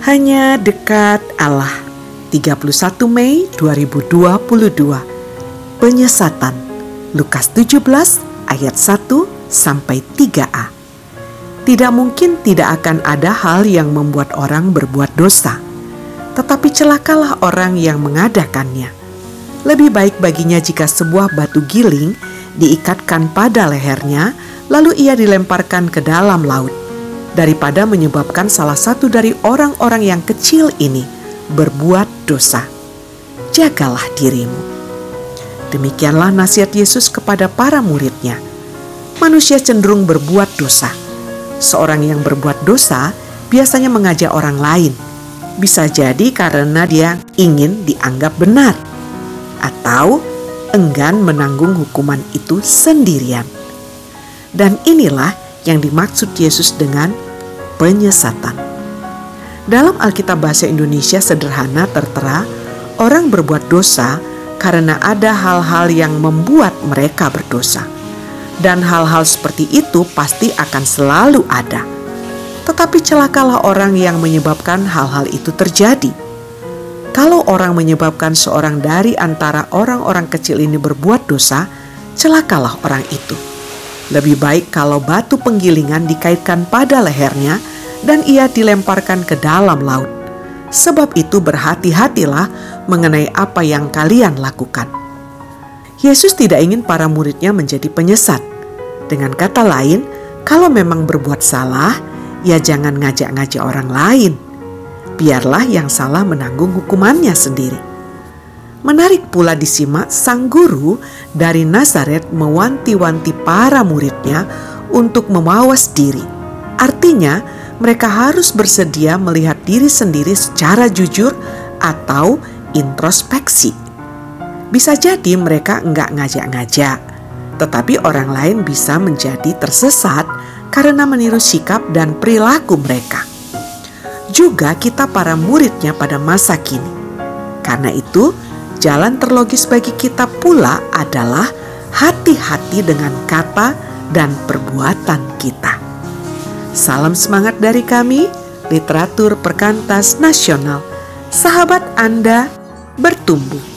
Hanya dekat Allah. 31 Mei 2022. Penyesatan. Lukas 17 ayat 1 sampai 3a. Tidak mungkin tidak akan ada hal yang membuat orang berbuat dosa. Tetapi celakalah orang yang mengadakannya. Lebih baik baginya jika sebuah batu giling diikatkan pada lehernya, lalu ia dilemparkan ke dalam laut daripada menyebabkan salah satu dari orang-orang yang kecil ini berbuat dosa. Jagalah dirimu. Demikianlah nasihat Yesus kepada para muridnya. Manusia cenderung berbuat dosa. Seorang yang berbuat dosa biasanya mengajak orang lain. Bisa jadi karena dia ingin dianggap benar atau enggan menanggung hukuman itu sendirian. Dan inilah yang dimaksud Yesus dengan penyesatan. Dalam Alkitab Bahasa Indonesia sederhana tertera, orang berbuat dosa karena ada hal-hal yang membuat mereka berdosa. Dan hal-hal seperti itu pasti akan selalu ada. Tetapi celakalah orang yang menyebabkan hal-hal itu terjadi. Kalau orang menyebabkan seorang dari antara orang-orang kecil ini berbuat dosa, celakalah orang itu lebih baik kalau batu penggilingan dikaitkan pada lehernya dan ia dilemparkan ke dalam laut. Sebab itu berhati-hatilah mengenai apa yang kalian lakukan. Yesus tidak ingin para muridnya menjadi penyesat. Dengan kata lain, kalau memang berbuat salah, ya jangan ngajak-ngajak orang lain. Biarlah yang salah menanggung hukumannya sendiri. Menarik pula disimak sang guru dari Nazaret mewanti-wanti para muridnya untuk memawas diri. Artinya, mereka harus bersedia melihat diri sendiri secara jujur atau introspeksi. Bisa jadi mereka enggak ngajak-ngajak, tetapi orang lain bisa menjadi tersesat karena meniru sikap dan perilaku mereka. Juga kita para muridnya pada masa kini. Karena itu, jalan terlogis bagi kita pula adalah hati-hati dengan kata dan perbuatan kita. Salam semangat dari kami, literatur perkantas nasional. Sahabat Anda bertumbuh.